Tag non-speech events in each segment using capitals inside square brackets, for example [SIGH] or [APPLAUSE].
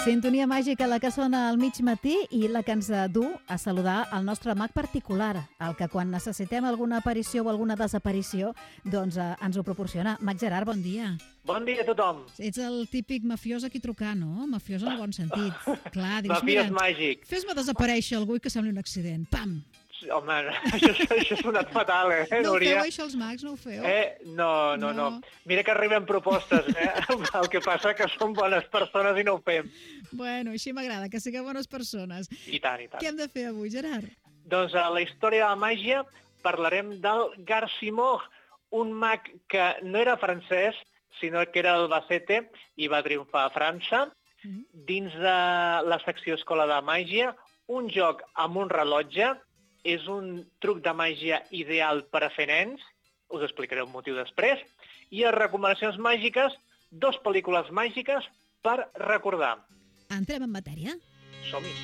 Sintonia màgica, la que sona al mig matí i la que ens du a saludar el nostre mag particular, el que quan necessitem alguna aparició o alguna desaparició, doncs eh, ens ho proporciona. Mag Gerard, bon dia. Bon dia a tothom. Ets el típic mafiós aquí trucar, no? Mafiós en el bon sentit. [LAUGHS] Clar, dius, Mafiós mira, màgic. fes-me desaparèixer algú i que sembli un accident. Pam! Home, [LAUGHS] això, això ha sonat fatal, eh, No Núria? feu, això, els mags? No ho feu? Eh? No, no, no, No. Mira que arriben propostes, eh? [LAUGHS] El que passa que som bones persones i no ho fem. Bueno, així m'agrada, que sigueu bones persones. I tant, i tant. Què hem de fer avui, Gerard? Doncs a la història de la màgia parlarem del Garcimor, un mag que no era francès, sinó que era d'Albacete i va triomfar a França. Mhm. Dins de la secció Escola de Màgia, un joc amb un rellotge és un truc de màgia ideal per a fer nens, us explicaré el motiu després, i a recomanacions màgiques, dos pel·lícules màgiques per recordar. Entrem en matèria? Som-hi!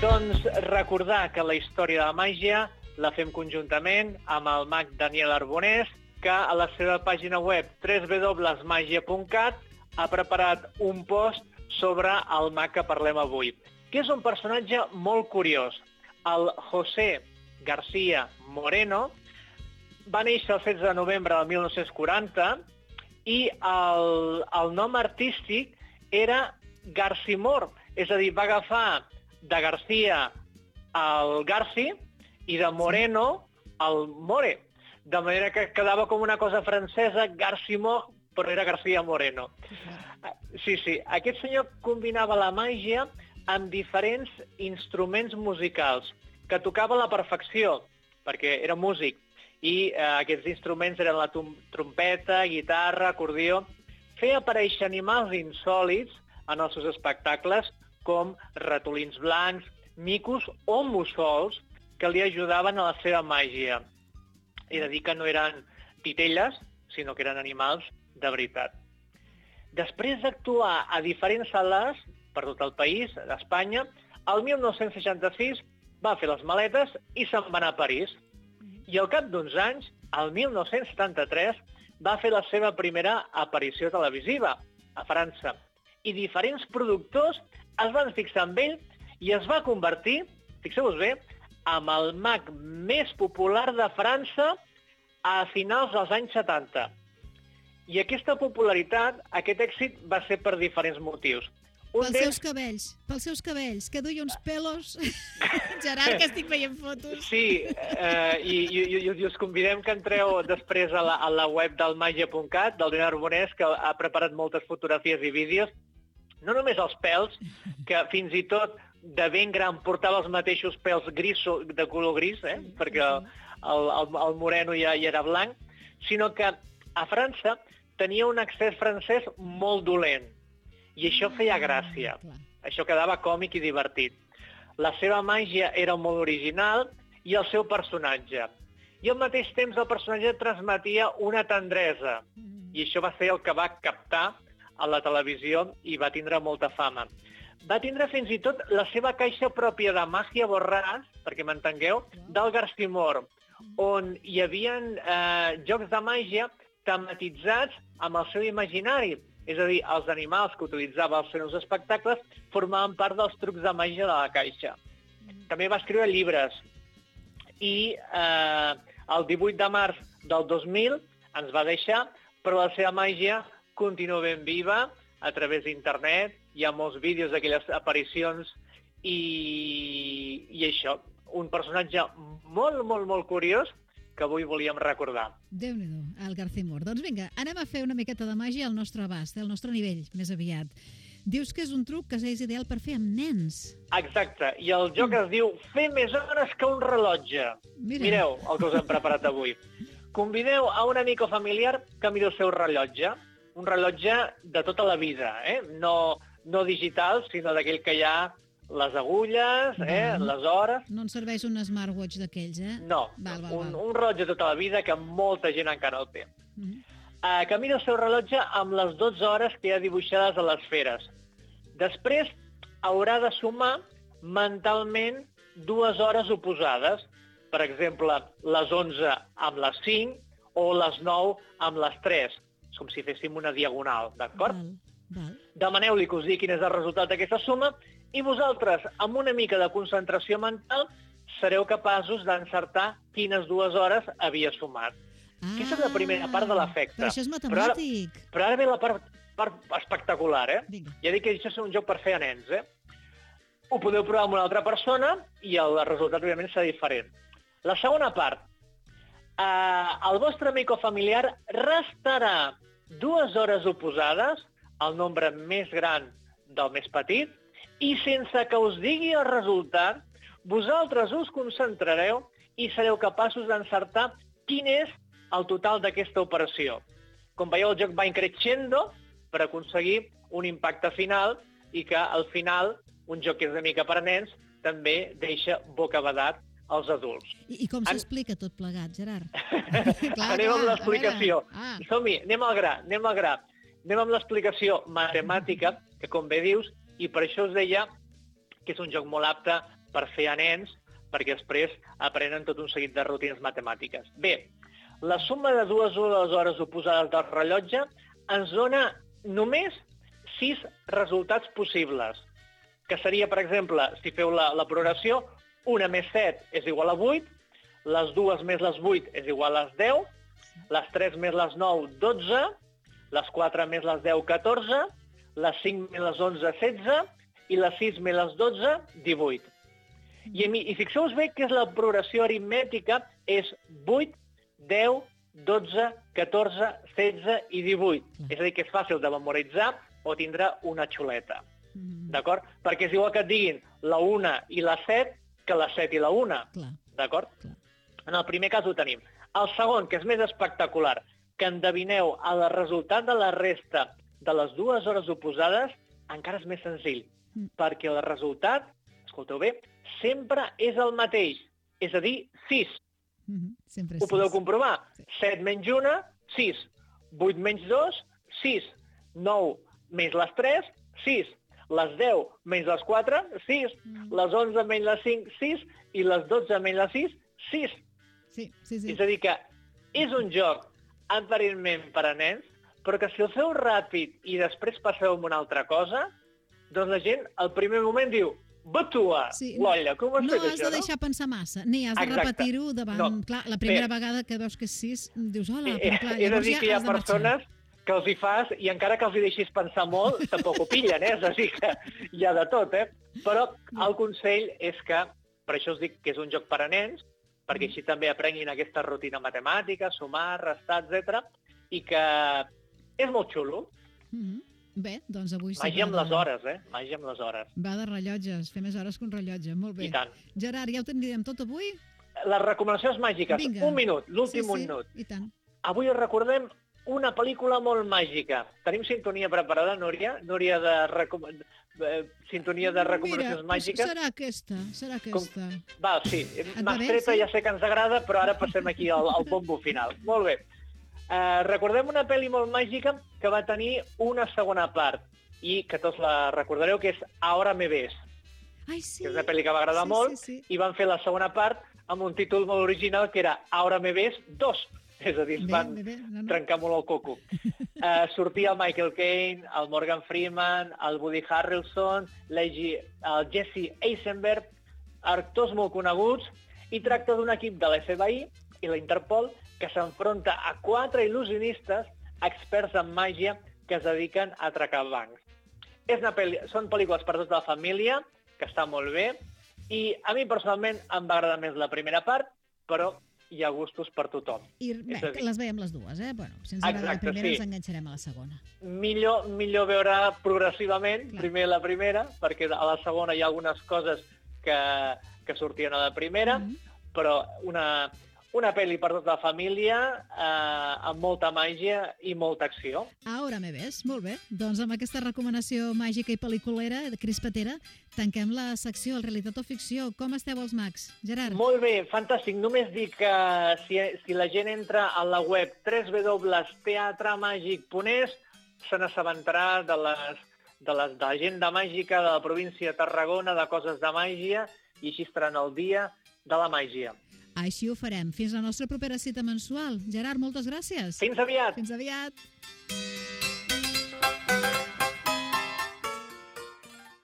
Doncs recordar que la història de la màgia la fem conjuntament amb el mag Daniel Arbonés, que a la seva pàgina web www.magia.cat ha preparat un post sobre el mag que parlem avui, que és un personatge molt curiós. El José García Moreno va néixer el 16 de novembre del 1940 i el, el nom artístic era Garcimor, és a dir, va agafar de García el Garci i de Moreno el More, de manera que quedava com una cosa francesa, Garcimor, però era García Moreno. Sí, sí, aquest senyor combinava la màgia amb diferents instruments musicals, que tocava a la perfecció, perquè era músic, i eh, aquests instruments eren la trompeta, guitarra, acordió. Feia aparèixer animals insòlids en els seus espectacles, com ratolins blancs, micos o mussols, que li ajudaven a la seva màgia. He de dir que no eren titelles, sinó que eren animals de veritat. Després d'actuar a diferents sales per tot el país, d'Espanya, el 1966 va fer les maletes i se'n va anar a París. I al cap d'uns anys, el 1973, va fer la seva primera aparició televisiva a França. I diferents productors es van fixar en ell i es va convertir, fixeu-vos bé, amb el mag més popular de França a finals dels anys 70. I aquesta popularitat, aquest èxit, va ser per diferents motius. Un Pels seus cabells, pels seus cabells, que duia uns pelos... [LAUGHS] Gerard, que estic veient fotos. sí, eh, i, i, i, i us convidem que entreu després a la, a la web del magia.cat, del Leonard Arbonès, que ha preparat moltes fotografies i vídeos. No només els pèls, que fins i tot de ben gran portava els mateixos pèls gris, de color gris, eh? perquè el, el, el moreno ja, ja era blanc, sinó que a França tenia un accés francès molt dolent. I això feia gràcia. Això quedava còmic i divertit. La seva màgia era molt original i el seu personatge. I al mateix temps el personatge transmetia una tendresa. I això va ser el que va captar a la televisió i va tindre molta fama. Va tindre fins i tot la seva caixa pròpia de màgia borràs, perquè m'entengueu, del Garcimor, on hi havia eh, jocs de màgia tematitzats amb el seu imaginari. És a dir, els animals que utilitzava als seus espectacles formaven part dels trucs de màgia de la caixa. També va escriure llibres i eh, el 18 de març del 2000 ens va deixar, però la seva màgia continua ben viva a través d'internet, hi ha molts vídeos d'aquelles aparicions i, i això, un personatge molt, molt, molt curiós que avui volíem recordar. Déu-n'hi-do, el Garcimor. Doncs vinga, anem a fer una miqueta de màgia al nostre abast, al nostre nivell, més aviat. Dius que és un truc que és ideal per fer amb nens. Exacte, i el joc es diu Fer més hores que un rellotge. Mira. Mireu el que us hem preparat avui. Convideu a un amic o familiar que miri el seu rellotge, un rellotge de tota la vida, eh? no, no digital, sinó d'aquell que hi ha les agulles, eh? Mhm. les hores... No ens serveix un smartwatch d'aquells, eh? No, Val, val, un, val. un rellotge de tota la vida que molta gent encara el té. Mhm. Uh, que miri el seu rellotge amb les 12 hores que hi ha dibuixades a les feres. Després haurà de sumar mentalment dues hores oposades. Per exemple, les 11 amb les 5 o les 9 amb les 3. És com si féssim una diagonal, d'acord? Val, val. Demaneu-li que us digui quin és el resultat d'aquesta suma i vosaltres, amb una mica de concentració mental, sereu capaços d'encertar quines dues hores havia sumat. Ah, Aquesta és la primera part de l'efecte. Però això és Però ara- matemàtic. Però ara ve la part, part espectacular, eh? Vinga. Ja dic que això és un joc per fer a nens, eh? Ho podeu provar amb una altra persona i el resultat, òbviament, serà diferent. La segona part. Eh, el vostre amic o familiar restarà dues hores oposades al nombre més gran del més petit i sense que us digui el resultat, vosaltres us concentrareu i sereu capaços d'encertar quin és el total d'aquesta operació. Com veieu, el joc va increixendo per aconseguir un impacte final i que al final un joc que és una mica per a nens també deixa bocabadat als adults. I, i com En- s'explica tot plegat, Gerard? [LAUGHS] anem amb clar, l'explicació. a veure. Ah. Som-hi, anem al gra, anem al gra. Anem amb l'explicació matemàtica, que com bé dius, i per això us deia que és un joc molt apte per fer a nens, perquè després aprenen tot un seguit de rutines matemàtiques. Bé, la suma de dues hores oposades del rellotge ens dona només sis resultats possibles, que seria, per exemple, si feu la, la progressió, una més 7 és igual a 8, les dues més les 8 és igual a les 10, les 3 més les 9, 12, les 4 més les 10, 14, les 5 més les 11, 16, i les 6 més les 12, 18. I, i fixeu-vos bé que és la progressió aritmètica, és 8, 10, 12, 14, 16 i 18. Clar. És a dir, que és fàcil de memoritzar o tindrà una xuleta. Mm, D'acord? Perquè és igual que et diguin la 1 i la 7 que la 7 i la 1. clar. D'acord? En el primer cas ho tenim. El segon, que és més espectacular, que endevineu el resultat de la resta de les dues hores oposades, encara és més senzill, Mm. perquè el resultat, escolteu bé, sempre és el mateix, és a dir, 6. Mhm, Sempre Ho podeu sis. comprovar. Sí. 7 menys 1, 6. 8 menys 2, 6. 9 menys les 3, 6. Les 10 menys les 4, 6. Mm. Les 11 menys les 5, 6. I les 12 menys les 6, 6. Sí, sí, sí. És a dir que és un joc aparentment per a nens, però que si el feu ràpid i després passeu amb una altra cosa, doncs la gent al primer moment diu Batua, Sí, l'olla, com ho has no fet has això, de deixar pensar massa, ni has de repetir-ho davant... No. Clar, la primera Bé. vegada que veus que és sis, dius, hola, Eh, però clar, és a llavors dir, ja que hi ha has de persones que els hi fas i encara que els hi deixis pensar molt, tampoc ho pillen, eh? És a dir, que hi ha de tot, eh? Però el consell és que, per això us dic que és un joc per a nens, perquè així també aprenguin aquesta rutina matemàtica, sumar, restar, etc i que és molt xulo. Mhm. Bé, doncs avui Màgia amb de- les hores, eh? Màgia amb les hores. Va de rellotges, fer més hores que un rellotge. Molt bé. I tant. Gerard, ja ho tindríem tot avui? Les recomanacions màgiques. Vinga. Un minut, l'últim sí, sí, minut. I tant. Avui recordem una pel·lícula molt màgica. Tenim sintonia preparada, Núria? Núria de, recom... eh, sintonia de recomanacions Mira, màgiques? serà aquesta, serà aquesta. Va, sí, m'has sí? ja sé que ens agrada, però ara passem aquí al, al bombo final. Molt bé. Uh, recordem una pel·li molt màgica que va tenir una segona part i que tots la recordareu, que és Ahora me ves, Ai, sí. que és una pel·li que va agradar sí, molt, Sí, sí. i van fer la segona part amb un títol molt original que era Ahora me ves 2. És a dir, es van bé, bé. No, no. trencar molt el coco. Uh, [LAUGHS] sortia el Michael Caine, el Morgan Freeman, el Woody Harrelson, l'Egi- el Jesse Eisenberg, actors molt coneguts, i tracta d'un equip de l'FBI i la Interpol que s'enfronta a quatre il·lusionistes experts en màgia que es dediquen a atracar bancs. És una pel·li... Són pel·lícules per tota la família, que està molt bé, i a mi personalment em va agradar més la primera part, però hi ha gustos per tothom. I bé, dir- les veiem les dues, eh? Bueno, si ens agrada la Exacte, primera, sí. ens enganxarem a la segona. millor, millor veure progressivament, Clar. primer la primera, perquè a la segona hi ha algunes coses que, que sortien a la primera, Mhm. però una, una pel·li per tota la família, eh, amb molta màgia i molta acció. Ahora me ves, molt bé. Doncs amb aquesta recomanació màgica i pel·liculera de Cris Patera, tanquem la secció el Realitat o Ficció. Com esteu els mags? Gerard? Molt bé, fantàstic. Només dic que si, si la gent entra a la web www.teatremàgic.es se n'assabentarà de les de les d'agenda màgica de la província de Tarragona, de coses de màgia, i així estaran al dia de la màgia. Així ho farem. Fins la nostra propera cita mensual. Gerard, moltes gràcies. Fins aviat! Fins aviat.